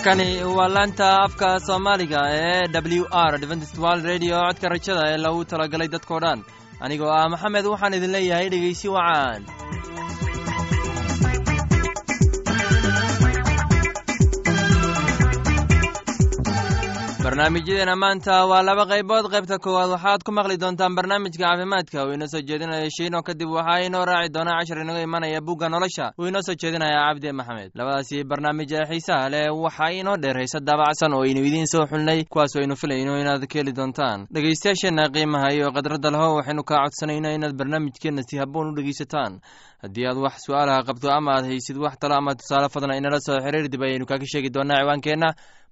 halkani waa laanta afka soomaaliga ee w r dventstwal radio. Codka rajada ee lagu talagalay dadkoo dhan. Anigoo ah maxamed waxaan idin leeyahay dhegaysi wacaan barnaamijyadeena maanta waa laba qaybood. Qaybta koowaad waxaad ku maqli doontaan barnaamijka caafimaadka. Uu inoo soo jeedinaya shiino kadib waxaa inoo raaci doona cashar inaga imanaya bugga nolosha. Uu inoo soo jeedinaya cabdi maxamed. Labadaasi barnaamij ee xiisaha leh waxaa inoo dheer hayse daabacsan oo aynu idiin soo xulnay kuwaas aynu filayno inaad ka heli doontaan. Dhegaystayaasheenna qiimaha iyo khadradda laho waxaynu kaa codsanayna inaad barnaamijkeenna si habboon u dhegaysataan. Haddii aad wax su'aalaha qabto ama aad haysid wax talo ama tusaale fadna inala soo xiriir dib ayaynu kaaga sheegi doonaa ciwaankeenna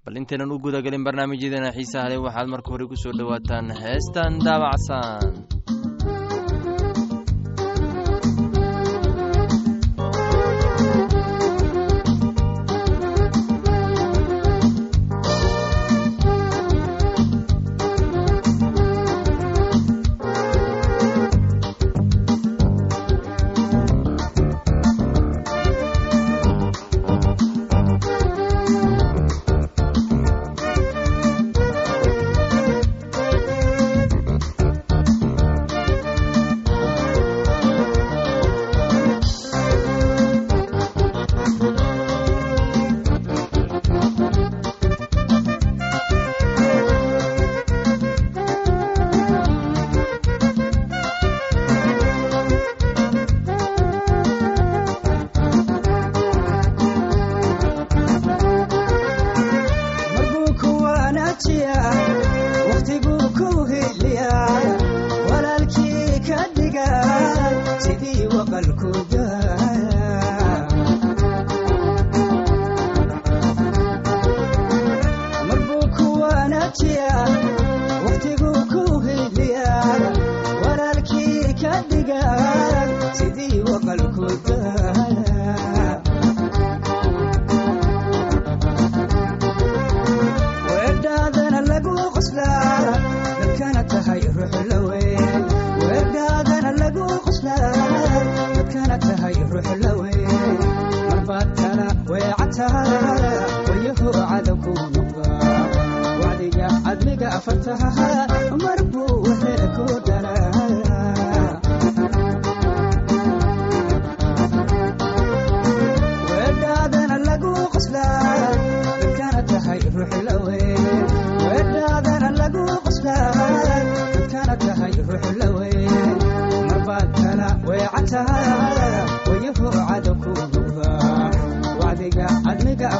bal intaynan u gudagelin barnaamijyadeena xiisaha leh waxaad marka hore ku soo dhowaataan heestan daabacsan kana tahay ruux lawe marbaad kala weecataa wayaho cadowku nuqa wacdiga cadliga afartaha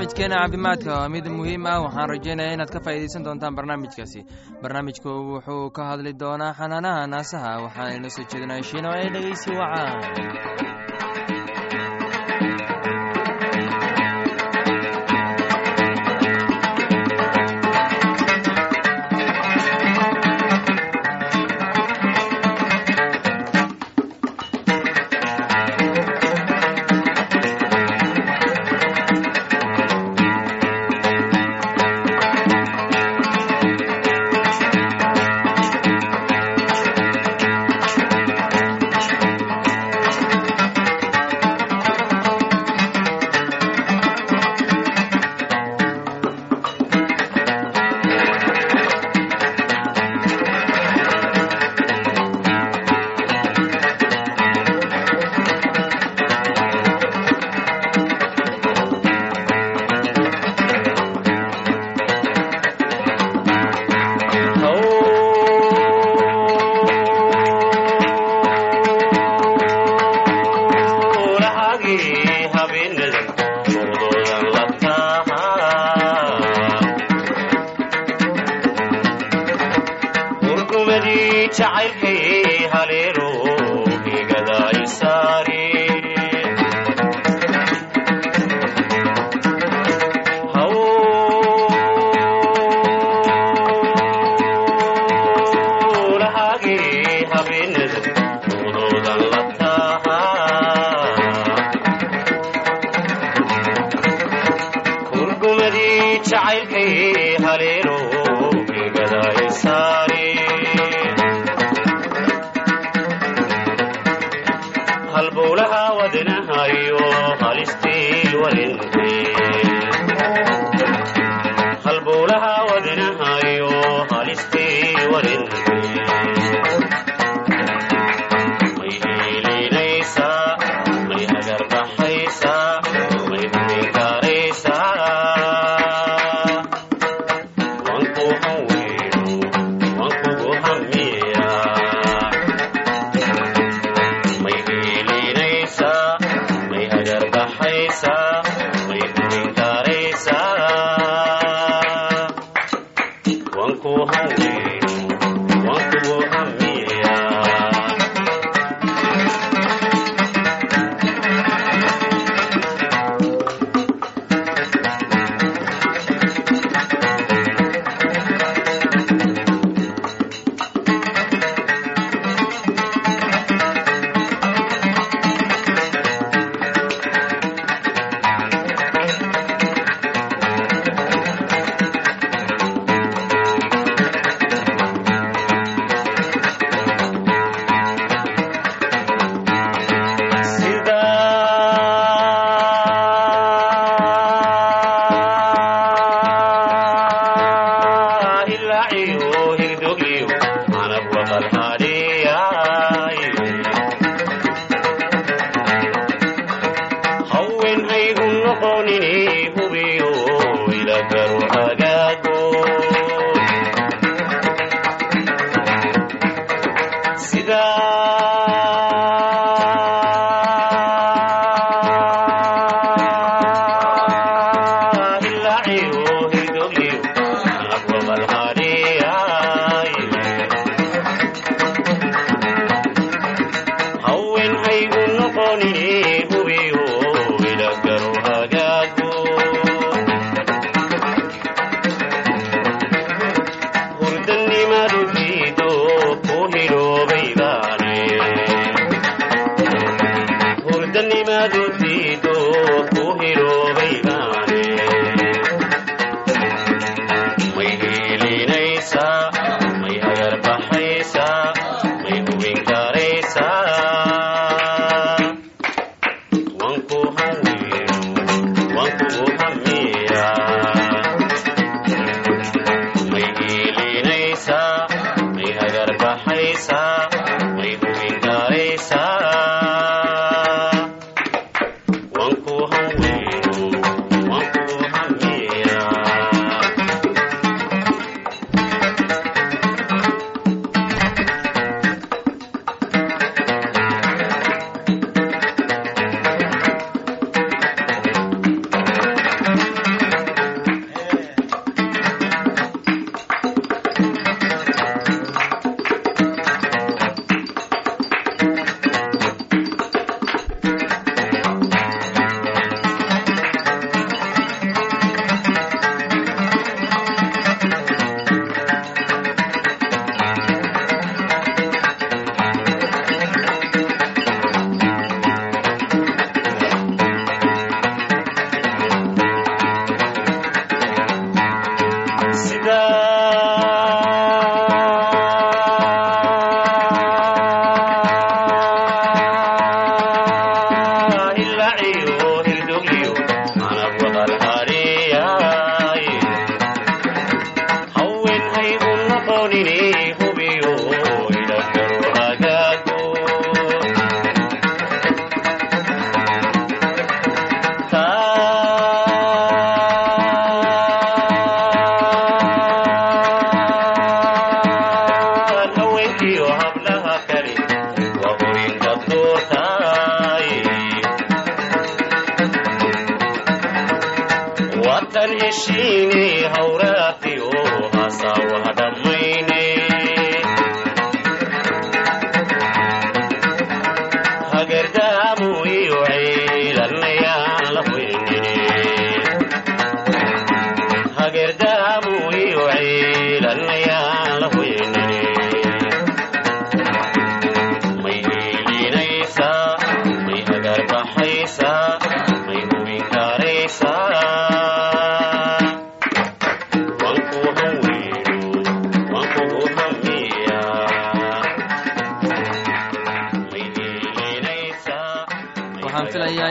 barnaamijkeena caafimaadka waa mid muhiim ah. Waxaan rajaynaya inaad ka faa'iidaysan doontaan barnaamijkaasi. Barnaamijku wuxuu ka hadli doonaa xanaanaha naasaha. Waxaana inoo soo jeedinaya shiino ee dhegeysi wacaan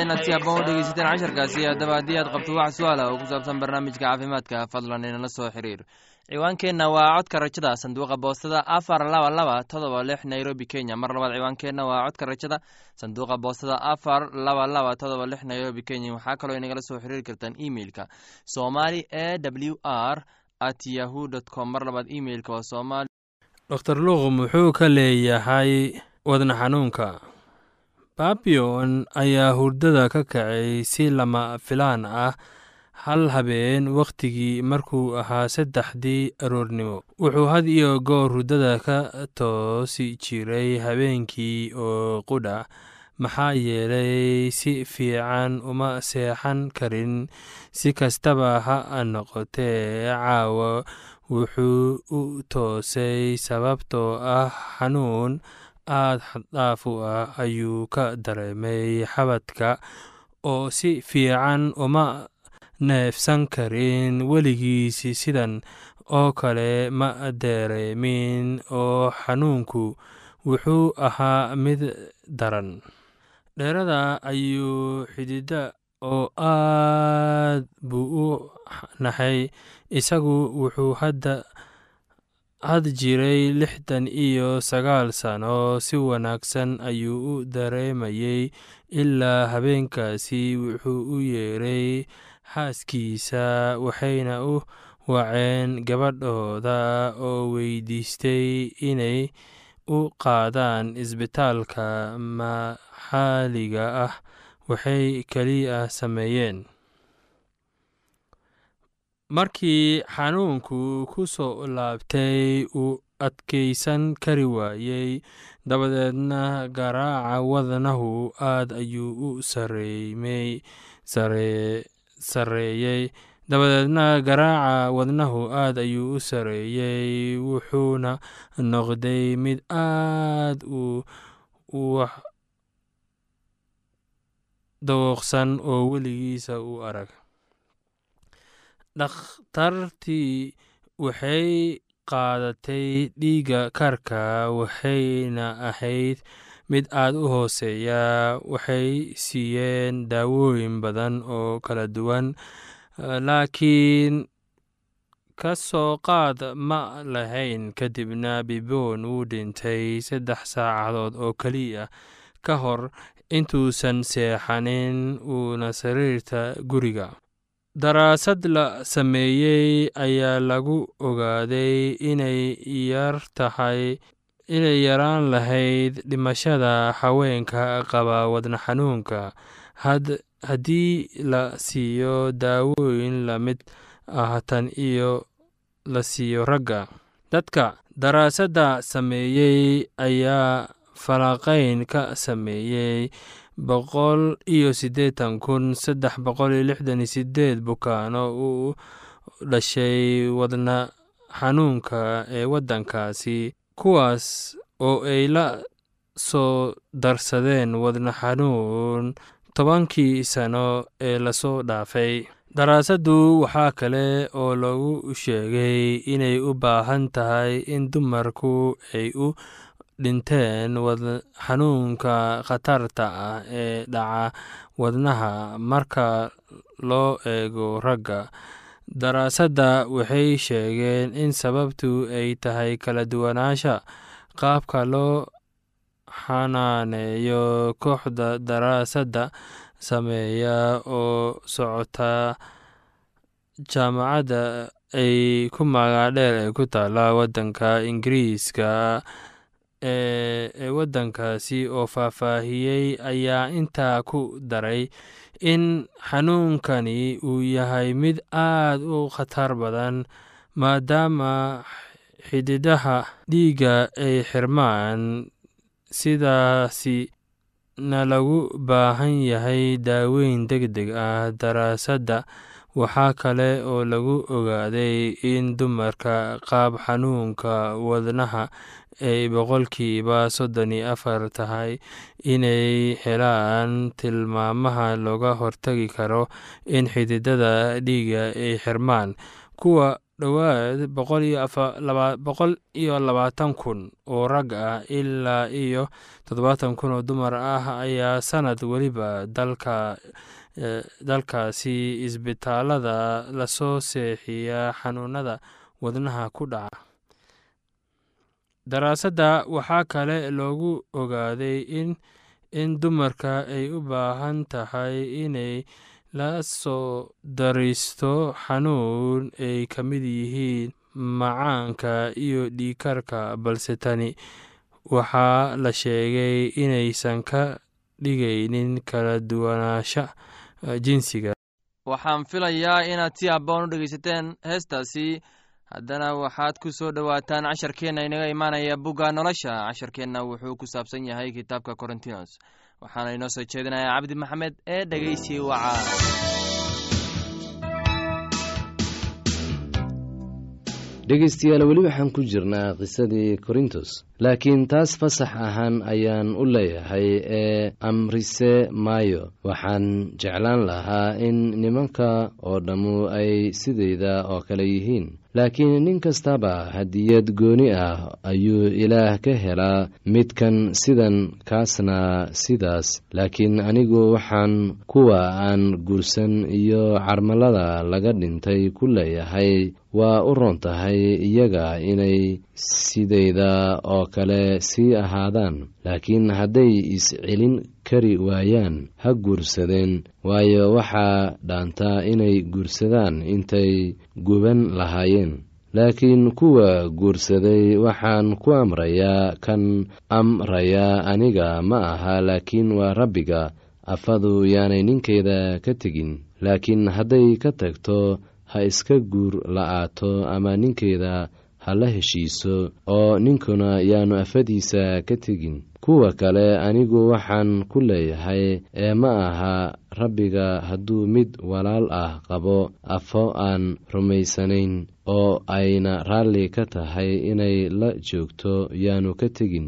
inaad si habboon u dhegeysateen casharkaasi haddaba haddii aad qabto wax su'aala oo ku saabsan barnaamijka caafimaadka fadlan inala soo xiriir. Ciwaankeenna waa codka rajada sanduuqa boostada afar laba laba todoba lix nairobi kenya. Mar labaad ciwaankeenna waa codka rajada sanduuqa boostada afar laba laba todoba lix nairobi kenya. Waxaa kaloo inagala soo xiriiri kartaan emeilka somali e w r at yahu dt com. Mar labaad emeilka waa somali dor luuq muxuu ka leeyahay wadna xanuunka babion ayaa hurdada ka kacay si lama filaan ah hal habeen wakhtigii markuu ahaa saddexdii aroornimo. Wuxuu had iyo goor hurdada ka toosi jiray habeenkii oo qudha maxaa yeelay si fiican uma seexan karin. Si kastaba ha noqotee caawa wuxuu u toosay sababtoo ah xanuun aad xaddhaaf u ah ayuu ka dareemay xabadka oo si fiican uma neefsan karin weligiisi sidan oo kale ma dareemin oo xanuunku wuxuu ahaa mid daran. Dheerada ayuu xidida oo aad buu u naxay isagu wuxuu hadda had jiray lixdan iyo sagaal sano si wanaagsan ayuu u dareemayey ilaa habeenkaasi wuxuu u yeeray xaaskiisa waxayna u waceen gabadhooda oo weydiistay inay u qaadaan isbitaalka maxaaliga ah waxay keliya sameeyeen markii xanuunku ku soo laabtay uu adkaysan kari waayey dabadeedna garaaca wadnahu aad ayuu u sareeyey. Dabadeedna garaaca wadnahu aad ayuu u sareeyey wuxuuna noqday mid aad u dawooqsan oo weligiisa u arag dhakhtartii waxay qaadatay dhiigga karka waxayna ahayd mid aad u hooseeya. Waxay siiyeen daawooyin badan oo kala duwan laakiin ka soo qaad ma lahayn. Kadibna bibon wuu dhintay saddex saacadood oo keliya. Ka hor intuusan seexanin uuna sariirta guriga daraasad la sameeyey ayaa lagu ogaaday inay yar tahay inay yaraan lahayd dhimashada haweenka qaba wadna xanuunka. Haddii la siiyo daawooyin la mid ah tan iyo la siiyo ragga. Dadka daraasadda sameeyey ayaa falaqayn ka sameeyey boqol iyo siddeetan kun saddex boqol iyo lixdan iyo sideed bukaano uu dhashay wadna xanuunka ee waddankaasi kuwaas oo ay la soo darsadeen wadna xanuun tobankii sano ee la soo dhaafay. Daraasaddu waxaa kale oo lagu sheegay inay u baahan tahay in dumarku ay u dhinteen xanuunka khatarta ah ee dhaca wadnaha. Marka loo eego ragga daraasadda waxay sheegeen in sababtu ay tahay kala duwanaansha qaabka loo xanaaneeyo kooxda daraasadda sameeya oo socota jaamacadda ay ku magaadheer ee ku taala waddanka ingiriiska ee waddankaasi oo faahfaahiyey ayaa intaa ku daray in xanuunkani uu yahay mid aad u khatar badan maadaama xididaha dhiigga ay xirmaan. Sidaasi na lagu baahan yahay daaweyn deg deg ah daraasadda waxaa kale oo lagu ogaaday in dumarka qaab xanuunka wadnaha ay boqolkiiba soddon iyo afar tahay inay helaan tilmaamaha looga hortagi karo in xididada dhiigga ay xirmaan kuwa dhowaad boqol iyo labaatan kun oo rag ah ilaa iyo toddobaatan kun oo dumar ah ayaa sanad weliba dalka dalkaasi isbitaalada la soo seexiyaa xanuunada wadnaha ku dhaca. Daraasadda waxaa kale loogu ogaaday in dumarka ay u baahan tahay inay la soo dariisto xanuun ay ka mid yihiin macaanka iyo dhiikarka balse tani waxaa la sheegay inaysan ka dhigaynin kala duwanaansha jinsiga. Waxaan filayaa inaad si habboon u dhegaysateen heestaasi. Haddana waxaad ku soo dhowaataan casharkeenna inaga imaanaya bugga nolosha. Casharkeenna wuxuu ku saabsan yahay kitaabka corintinos waxaana inoo soo jeedinayaa cabdi maxamed ee dhegeysi waca dhegaystayaal weli waxaan ku jirnaa qisadii korintos. Laakiin taas fasax ahaan ayaan u leeyahay ee amrise maayo. Waxaan jeclaan lahaa in nimanka oo dhammu ay sidayda oo kale yihiin laakiin nin kastaba hadiyad gooni ah ayuu ilaah ka helaa midkan sidan kaasna sidaas. Laakiin anigu waxaan kuwa aan guursan iyo carmalada laga dhintay ku leeyahay waa u roon tahay iyaga inay sidayda oo kale sii ahaadaan. Laakiin hadday is-celin kari waayaan ha guursadeen waayo waxaa dhaantaa inay guursadaan intay guban lahaayeen. Laakiin kuwa guursaday waxaan ku amrayaa kan amrayaa aniga ma aha laakiin waa rabbiga. Afadu yaanay ninkeeda ka tegin laakiin hadday ka tagto ha iska guur la'aato ama ninkeeda ha la heshiiso oo ninkuna yaanu afadiisa ka tegin. Kuwa kale anigu waxaan ku leeyahay ee ma aha rabbiga hadduu mid walaal ah qabo afo aan rumaysanayn oo ayna raalli ka tahay inay la joogto yaanu ka tegin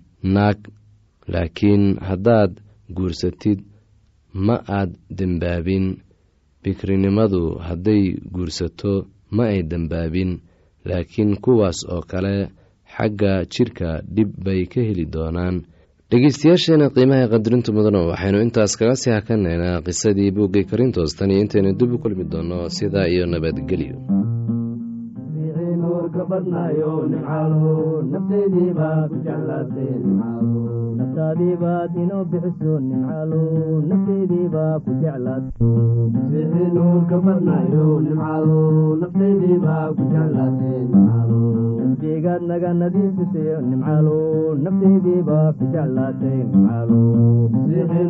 naag laakiin haddaad guursatid ma aad dembaabin bikrinimadu hadday guursato ma ay dembaabin laakiin kuwaas oo kale xagga jidhka dhib bay ka heli doonaan. Dhegeystayaasheena qiimaha qadarinta mudano waxaynu intaas kaga sii hakanaynaa qisadii buuggay karintoos. Tan iyo intaynu dib u kulmi doono sidaa iyo nabadgelyo bixiso nimcaalo nimcaalo nafteediibaa ku jeclaatee nimcaalo naftigaad naga nadiifisayo nimcaalo nafteediibaa ku jeclaatay nimcaalo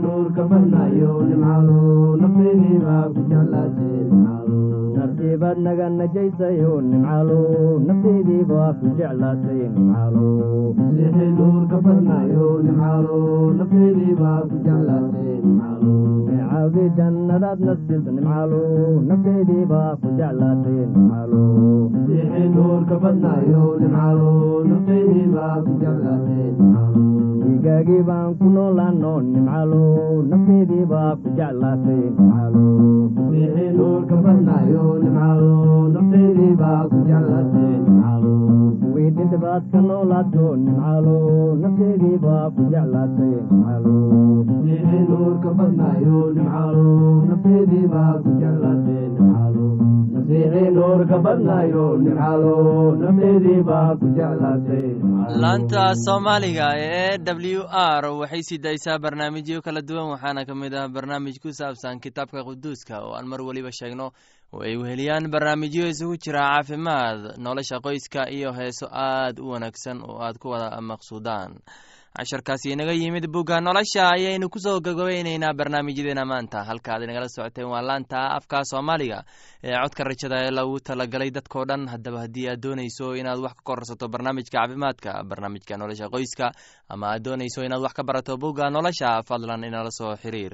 nuurka badnayo nimcaalo nafteediibaa ku nimcaalo naftiibaad naga najaysayo nimcaalo jeclaatay nafteediibaa ku jeclaatay nimcaalo neecawdi jannadaad nasilta nimcaalo nafteediibaa ku jeclaatay nimcaalo nuurka badnayo nimcaalo nafteediibaa ku jeclaatay nimcaalo digaagii baan ku noolaano nimcaalo nafteediibaa ku jeclaatay nimcaalo nuurka badnayo nimcaalo nafteediibaa ku jeclaatay nimcaalo kuwii dhintabaad ka noolaato nimcaalo nafteediibaa ku jeclaatay laanta soomaaliga ee w r waxay sii daysaa barnaamijyo kala duwan waxaana ka mid ah barnaamij ku saabsan kitaabka quduuska oo aan mar weliba sheegno. Oo ay weheliyaan barnaamijyo isugu jira caafimaad nolosha qoyska iyo heeso aad u wanaagsan oo aad ku wada maqsuudaan casharkaasi inaga yimid bugga nolosha ayaynu ku soo gagabeyneynaa barnaamijyadeena maanta. Halka ad inagala socoteen waa laanta afka soomaaliga ee codka rajada ee lagu talagalay dadkao dhan. Haddaba haddii aad doonayso inaad wax ka korsato barnaamijka caafimaadka barnaamijka nolosha qoyska ama aad doonayso inaad wax ka barato bugga nolosha fadlan inala soo xiriir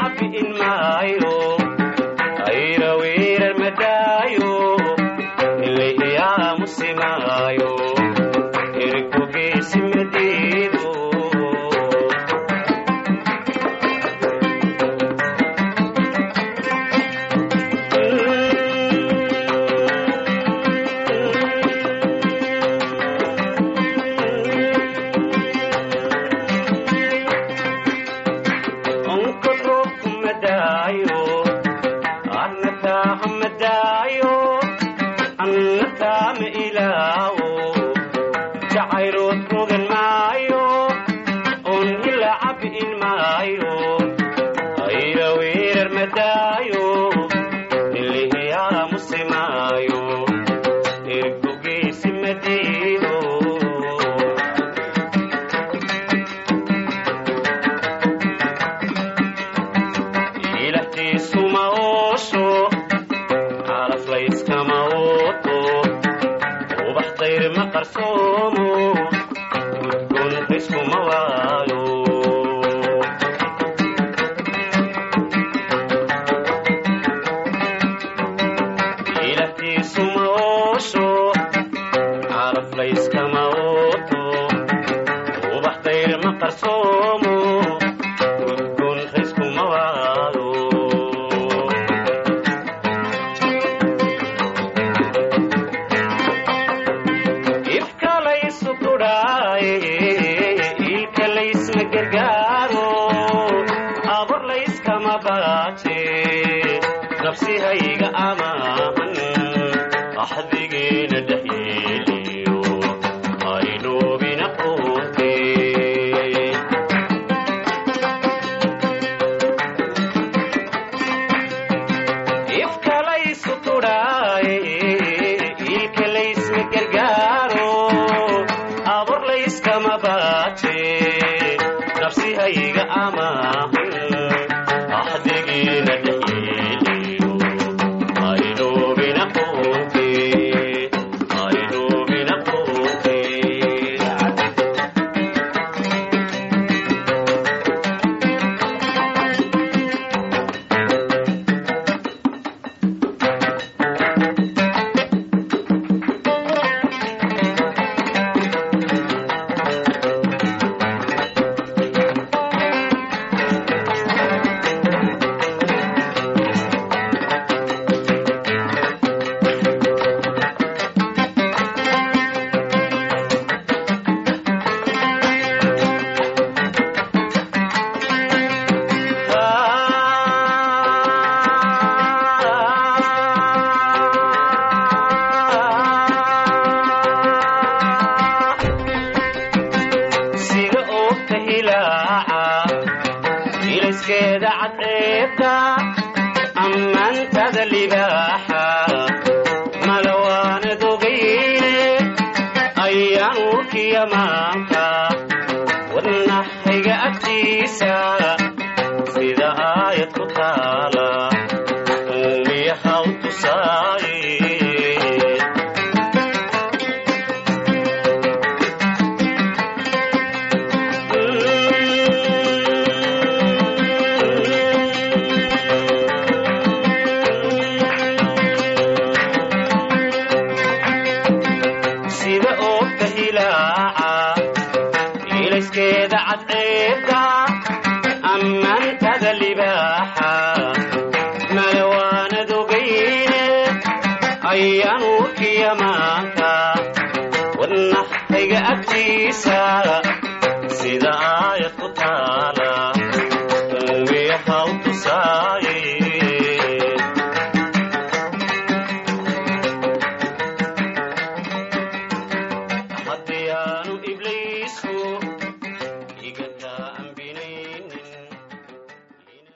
cafi in maayo nafsihayga amaahan axdigeena dhexyeeliyo